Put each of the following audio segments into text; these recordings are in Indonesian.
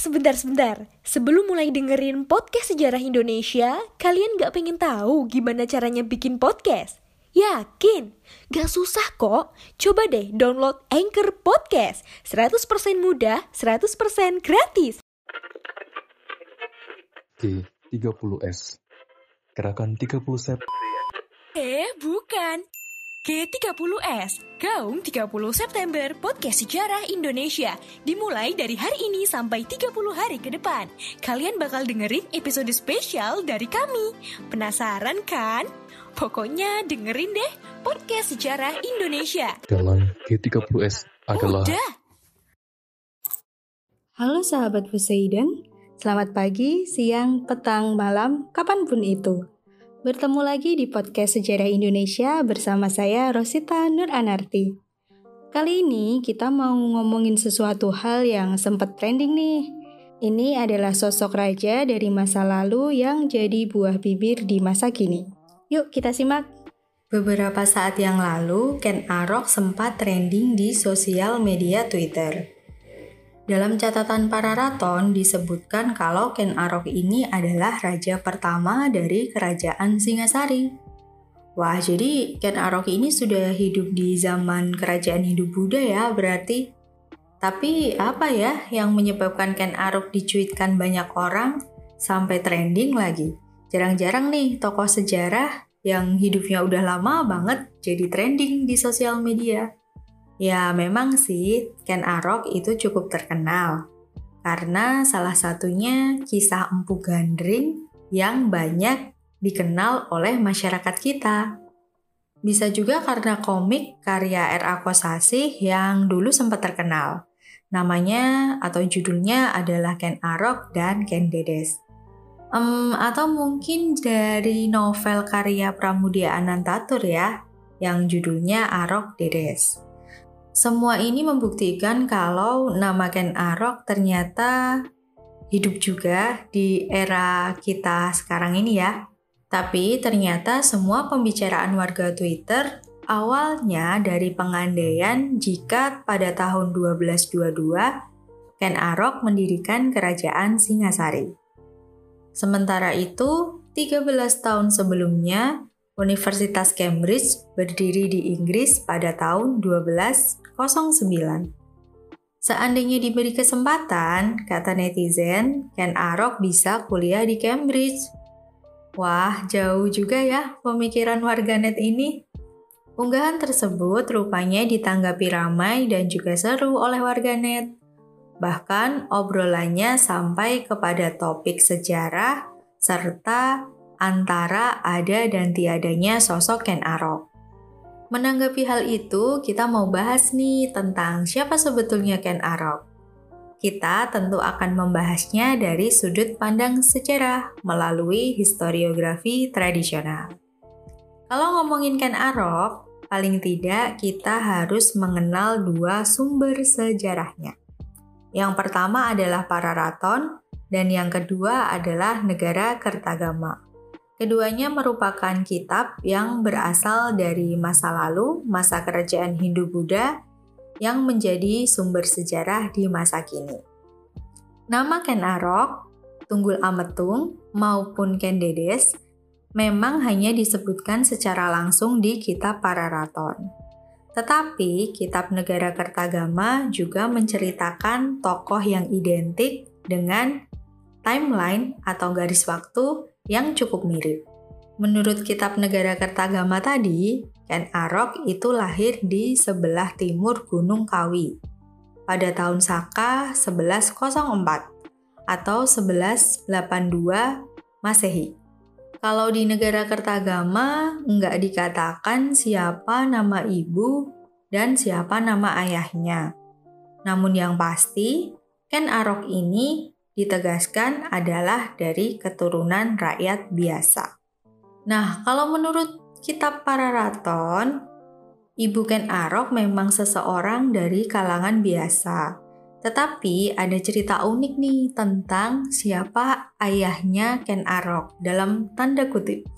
sebentar-sebentar. Sebelum mulai dengerin podcast sejarah Indonesia, kalian gak pengen tahu gimana caranya bikin podcast? Yakin? Gak susah kok. Coba deh download Anchor Podcast. 100% mudah, 100% gratis. G30S Gerakan 30 Sep Eh, bukan. G30S, Gaung 30 September Podcast Sejarah Indonesia. Dimulai dari hari ini sampai 30 hari ke depan. Kalian bakal dengerin episode spesial dari kami. Penasaran kan? Pokoknya dengerin deh Podcast Sejarah Indonesia. Dalam G30S adalah Udah, Halo sahabat Poseidon, selamat pagi, siang, petang, malam, kapan pun itu. Bertemu lagi di podcast Sejarah Indonesia bersama saya Rosita Nur Anarti. Kali ini kita mau ngomongin sesuatu hal yang sempat trending nih. Ini adalah sosok raja dari masa lalu yang jadi buah bibir di masa kini. Yuk kita simak. Beberapa saat yang lalu, Ken Arok sempat trending di sosial media Twitter. Dalam catatan para raton disebutkan kalau Ken Arok ini adalah raja pertama dari kerajaan Singasari. Wah, jadi Ken Arok ini sudah hidup di zaman kerajaan Hindu Buddha ya berarti. Tapi apa ya yang menyebabkan Ken Arok dicuitkan banyak orang sampai trending lagi? Jarang-jarang nih tokoh sejarah yang hidupnya udah lama banget jadi trending di sosial media. Ya memang sih Ken Arok itu cukup terkenal karena salah satunya kisah Empu Gandring yang banyak dikenal oleh masyarakat kita. Bisa juga karena komik karya R.A. Kosasih yang dulu sempat terkenal. Namanya atau judulnya adalah Ken Arok dan Ken Dedes. Em, atau mungkin dari novel karya Pramudia Anantatur ya, yang judulnya Arok Dedes. Semua ini membuktikan kalau nama Ken Arok ternyata hidup juga di era kita sekarang ini ya. Tapi ternyata semua pembicaraan warga Twitter awalnya dari pengandaian jika pada tahun 1222 Ken Arok mendirikan kerajaan Singasari. Sementara itu, 13 tahun sebelumnya, Universitas Cambridge berdiri di Inggris pada tahun 1209. Seandainya diberi kesempatan, kata netizen, Ken Arok bisa kuliah di Cambridge. Wah, jauh juga ya pemikiran warganet ini. Unggahan tersebut rupanya ditanggapi ramai dan juga seru oleh warganet. Bahkan obrolannya sampai kepada topik sejarah serta antara ada dan tiadanya sosok Ken Arok. Menanggapi hal itu, kita mau bahas nih tentang siapa sebetulnya Ken Arok. Kita tentu akan membahasnya dari sudut pandang sejarah melalui historiografi tradisional. Kalau ngomongin Ken Arok, paling tidak kita harus mengenal dua sumber sejarahnya. Yang pertama adalah para raton, dan yang kedua adalah negara Kertagama. Keduanya merupakan kitab yang berasal dari masa lalu, masa kerajaan Hindu-Buddha, yang menjadi sumber sejarah di masa kini. Nama Ken Arok, Tunggul Ametung, maupun Ken Dedes memang hanya disebutkan secara langsung di kitab para raton. Tetapi kitab Negara Kertagama juga menceritakan tokoh yang identik dengan timeline atau garis waktu yang cukup mirip. Menurut kitab negara Kertagama tadi, Ken Arok itu lahir di sebelah timur Gunung Kawi pada tahun Saka 1104 atau 1182 Masehi. Kalau di negara Kertagama nggak dikatakan siapa nama ibu dan siapa nama ayahnya. Namun yang pasti, Ken Arok ini ditegaskan adalah dari keturunan rakyat biasa. Nah, kalau menurut kitab para raton, Ibu Ken Arok memang seseorang dari kalangan biasa. Tetapi ada cerita unik nih tentang siapa ayahnya Ken Arok dalam tanda kutip.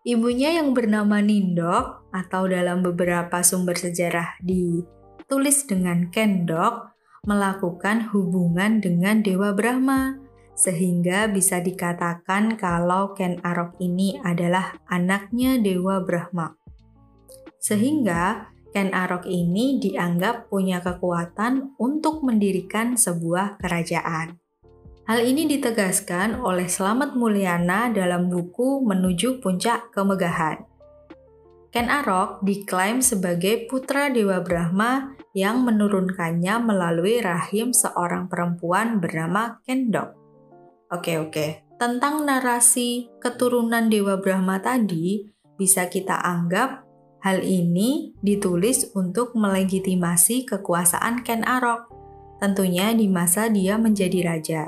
Ibunya yang bernama Nindok atau dalam beberapa sumber sejarah ditulis dengan Kendok melakukan hubungan dengan Dewa Brahma, sehingga bisa dikatakan kalau Ken Arok ini adalah anaknya Dewa Brahma. Sehingga Ken Arok ini dianggap punya kekuatan untuk mendirikan sebuah kerajaan. Hal ini ditegaskan oleh Slamet Mulyana dalam buku Menuju Puncak Kemegahan. Ken Arok diklaim sebagai putra Dewa Brahma yang menurunkannya melalui rahim seorang perempuan bernama Kendok. Oke oke, tentang narasi keturunan Dewa Brahma tadi, bisa kita anggap hal ini ditulis untuk melegitimasi kekuasaan Ken Arok, tentunya di masa dia menjadi raja.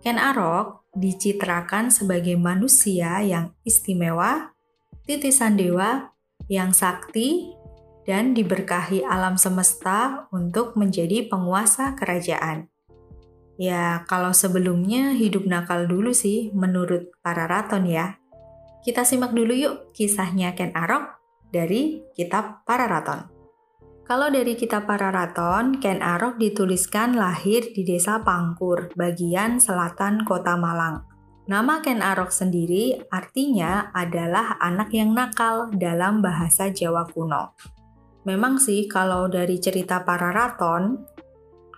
Ken Arok dicitrakan sebagai manusia yang istimewa, titisan dewa, yang sakti, dan diberkahi alam semesta untuk menjadi penguasa kerajaan. Ya, kalau sebelumnya hidup nakal dulu sih menurut para raton ya. Kita simak dulu yuk kisahnya Ken Arok dari kitab Para Raton. Kalau dari kitab para raton, Ken Arok dituliskan lahir di desa Pangkur, bagian selatan kota Malang. Nama Ken Arok sendiri artinya adalah anak yang nakal dalam bahasa Jawa kuno. Memang sih kalau dari cerita para raton,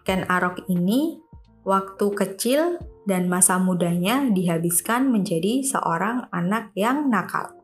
Ken Arok ini waktu kecil dan masa mudanya dihabiskan menjadi seorang anak yang nakal.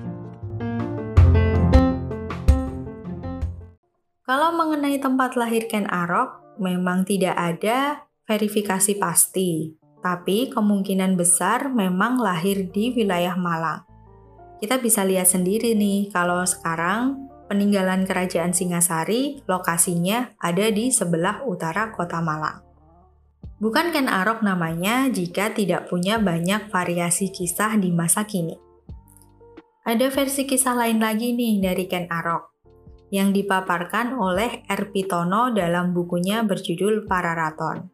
Kalau mengenai tempat lahir Ken Arok, memang tidak ada verifikasi pasti, tapi kemungkinan besar memang lahir di wilayah Malang. Kita bisa lihat sendiri nih, kalau sekarang peninggalan kerajaan Singasari, lokasinya ada di sebelah utara kota Malang. Bukan Ken Arok namanya jika tidak punya banyak variasi kisah di masa kini. Ada versi kisah lain lagi nih dari Ken Arok yang dipaparkan oleh R. Pitono dalam bukunya berjudul Para Raton.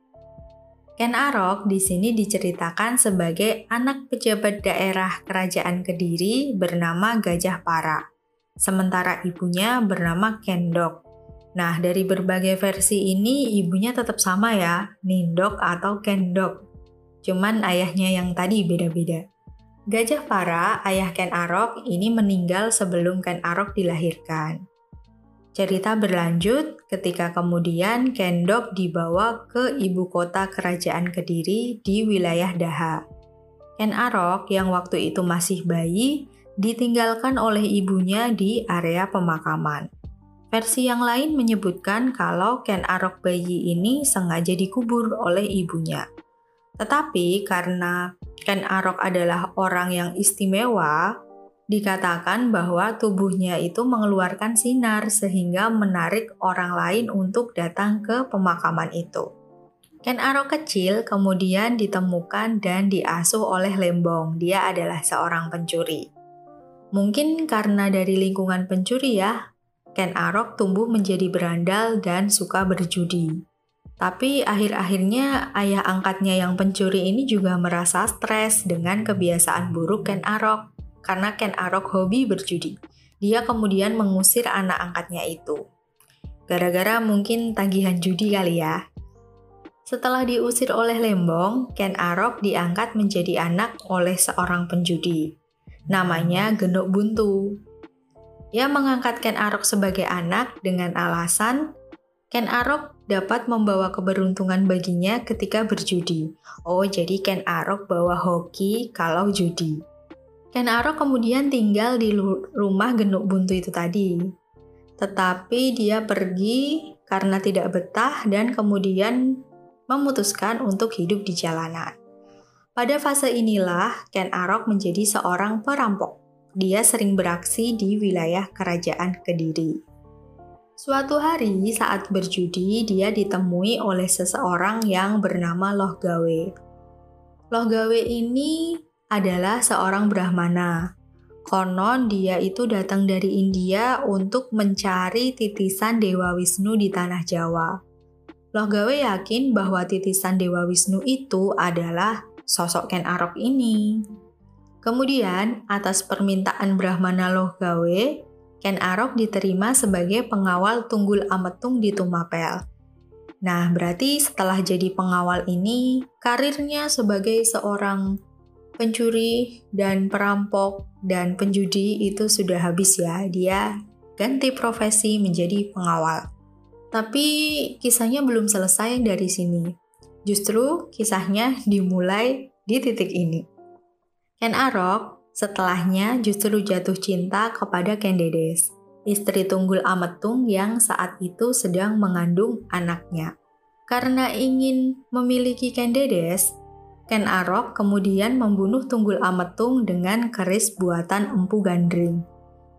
Ken Arok di sini diceritakan sebagai anak pejabat daerah kerajaan Kediri bernama Gajah Para, sementara ibunya bernama Kendok. Nah, dari berbagai versi ini ibunya tetap sama ya, Nindok atau Kendok. Cuman ayahnya yang tadi beda-beda. Gajah Para, ayah Ken Arok, ini meninggal sebelum Ken Arok dilahirkan. Cerita berlanjut ketika kemudian Kendok dibawa ke ibu kota kerajaan Kediri di wilayah Daha. Ken Arok yang waktu itu masih bayi ditinggalkan oleh ibunya di area pemakaman. Versi yang lain menyebutkan kalau Ken Arok bayi ini sengaja dikubur oleh ibunya. Tetapi karena Ken Arok adalah orang yang istimewa, dikatakan bahwa tubuhnya itu mengeluarkan sinar sehingga menarik orang lain untuk datang ke pemakaman itu. Ken Arok kecil kemudian ditemukan dan diasuh oleh Lembong. Dia adalah seorang pencuri. Mungkin karena dari lingkungan pencuri ya, Ken Arok tumbuh menjadi berandal dan suka berjudi. Tapi akhir-akhirnya ayah angkatnya yang pencuri ini juga merasa stres dengan kebiasaan buruk Ken Arok karena Ken Arok hobi berjudi. Dia kemudian mengusir anak angkatnya itu. Gara-gara mungkin tagihan judi kali ya. Setelah diusir oleh Lembong, Ken Arok diangkat menjadi anak oleh seorang penjudi. Namanya Genok Buntu. Ia mengangkat Ken Arok sebagai anak dengan alasan Ken Arok dapat membawa keberuntungan baginya ketika berjudi. Oh, jadi Ken Arok bawa hoki kalau judi. Ken Arok kemudian tinggal di rumah genuk buntu itu tadi. Tetapi dia pergi karena tidak betah dan kemudian memutuskan untuk hidup di jalanan. Pada fase inilah Ken Arok menjadi seorang perampok. dia sering beraksi di wilayah kerajaan Kediri. Suatu hari saat berjudi, dia ditemui oleh seseorang yang bernama Loh Gawe. Loh Gawe ini adalah seorang Brahmana. Konon dia itu datang dari India untuk mencari titisan Dewa Wisnu di tanah Jawa. Loh Gawe yakin bahwa titisan Dewa Wisnu itu adalah sosok Ken Arok ini. Kemudian, atas permintaan Brahmana Loh Gawe, Ken Arok diterima sebagai pengawal Tunggul Ametung di Tumapel. Nah, berarti setelah jadi pengawal ini, karirnya sebagai seorang pencuri dan perampok dan penjudi itu sudah habis ya. Dia ganti profesi menjadi pengawal. Tapi kisahnya belum selesai dari sini. Justru kisahnya dimulai di titik ini. Ken Arok setelahnya justru jatuh cinta kepada Ken Dedes istri Tunggul Ametung yang saat itu sedang mengandung anaknya. Karena ingin memiliki Ken Dedes, Ken Arok kemudian membunuh Tunggul Ametung dengan keris buatan Empu Gandring.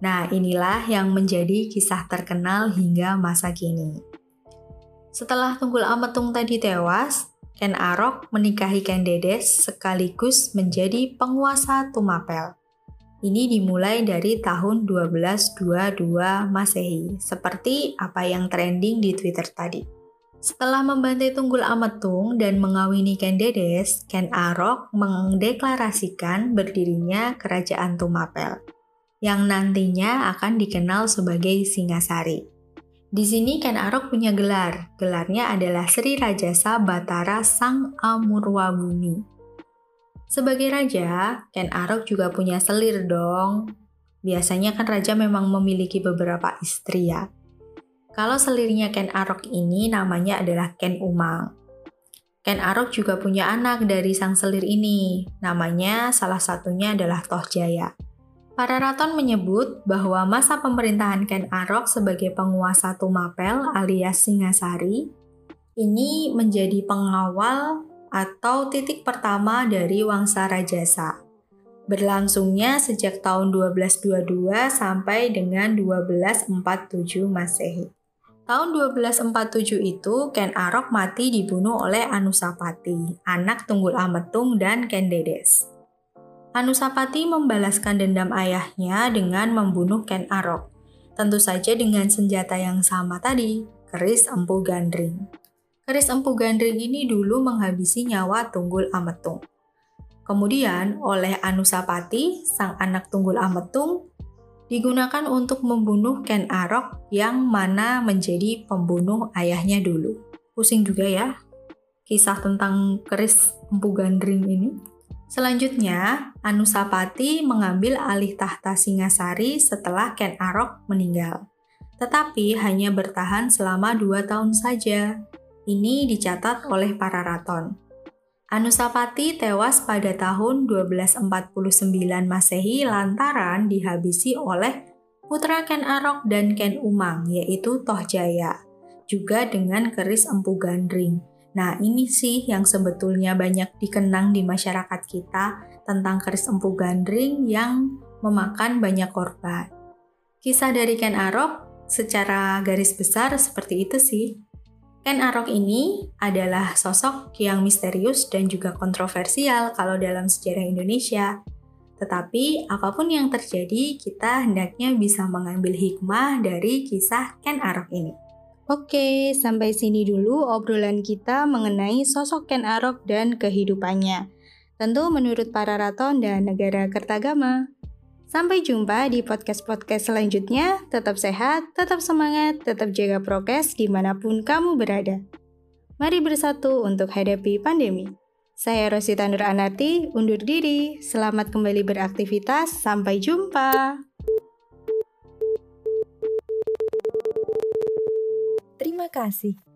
Nah, inilah yang menjadi kisah terkenal hingga masa kini. Setelah Tunggul Ametung tadi tewas, Ken Arok menikahi Ken Dedes sekaligus menjadi penguasa Tumapel. Ini dimulai dari tahun 1222 Masehi, seperti apa yang trending di Twitter tadi. Setelah membantai Tunggul Ametung dan mengawini Ken Dedes, Ken Arok mendeklarasikan berdirinya Kerajaan Tumapel, yang nantinya akan dikenal sebagai Singasari. Di sini Ken Arok punya gelar, gelarnya adalah Sri Rajasa Batara Sang Amurwabumi. Sebagai raja, Ken Arok juga punya selir dong. Biasanya kan raja memang memiliki beberapa istri ya. Kalau selirnya Ken Arok ini namanya adalah Ken Umang. Ken Arok juga punya anak dari sang selir ini. Namanya salah satunya adalah Toh Jaya. Para raton menyebut bahwa masa pemerintahan Ken Arok sebagai penguasa Tumapel alias Singasari ini menjadi pengawal atau titik pertama dari Wangsa Rajasa. Berlangsungnya sejak tahun 1222 sampai dengan 1247 Masehi. Tahun 1247 itu Ken Arok mati dibunuh oleh Anusapati, anak Tunggul Ametung dan Ken Dedes. Anusapati membalaskan dendam ayahnya dengan membunuh Ken Arok. Tentu saja dengan senjata yang sama tadi, keris empu gandring. Keris empu gandring ini dulu menghabisi nyawa Tunggul Ametung. Kemudian oleh Anusapati, sang anak Tunggul Ametung, digunakan untuk membunuh Ken Arok yang mana menjadi pembunuh ayahnya dulu. Pusing juga ya kisah tentang keris empu gandring ini. Selanjutnya, Anusapati mengambil alih tahta Singasari setelah Ken Arok meninggal. Tetapi hanya bertahan selama dua tahun saja. Ini dicatat oleh para raton. Anusapati tewas pada tahun 1249 Masehi lantaran dihabisi oleh putra Ken Arok dan Ken Umang, yaitu Toh Jaya, juga dengan keris empu gandring. Nah, ini sih yang sebetulnya banyak dikenang di masyarakat kita tentang keris empu gandring yang memakan banyak korban. Kisah dari Ken Arok secara garis besar seperti itu sih. Ken Arok ini adalah sosok yang misterius dan juga kontroversial kalau dalam sejarah Indonesia. Tetapi apa pun yang terjadi, kita hendaknya bisa mengambil hikmah dari kisah Ken Arok ini. Oke, sampai sini dulu obrolan kita mengenai sosok Ken Arok dan kehidupannya. Tentu menurut para raton dan negara Kertagama. Sampai jumpa di podcast-podcast selanjutnya. Tetap sehat, tetap semangat, tetap jaga prokes di mana pun kamu berada. Mari bersatu untuk hadapi pandemi. Saya Rosita Nur Anarti, undur diri. Selamat kembali beraktivitas. Sampai jumpa. Terima kasih.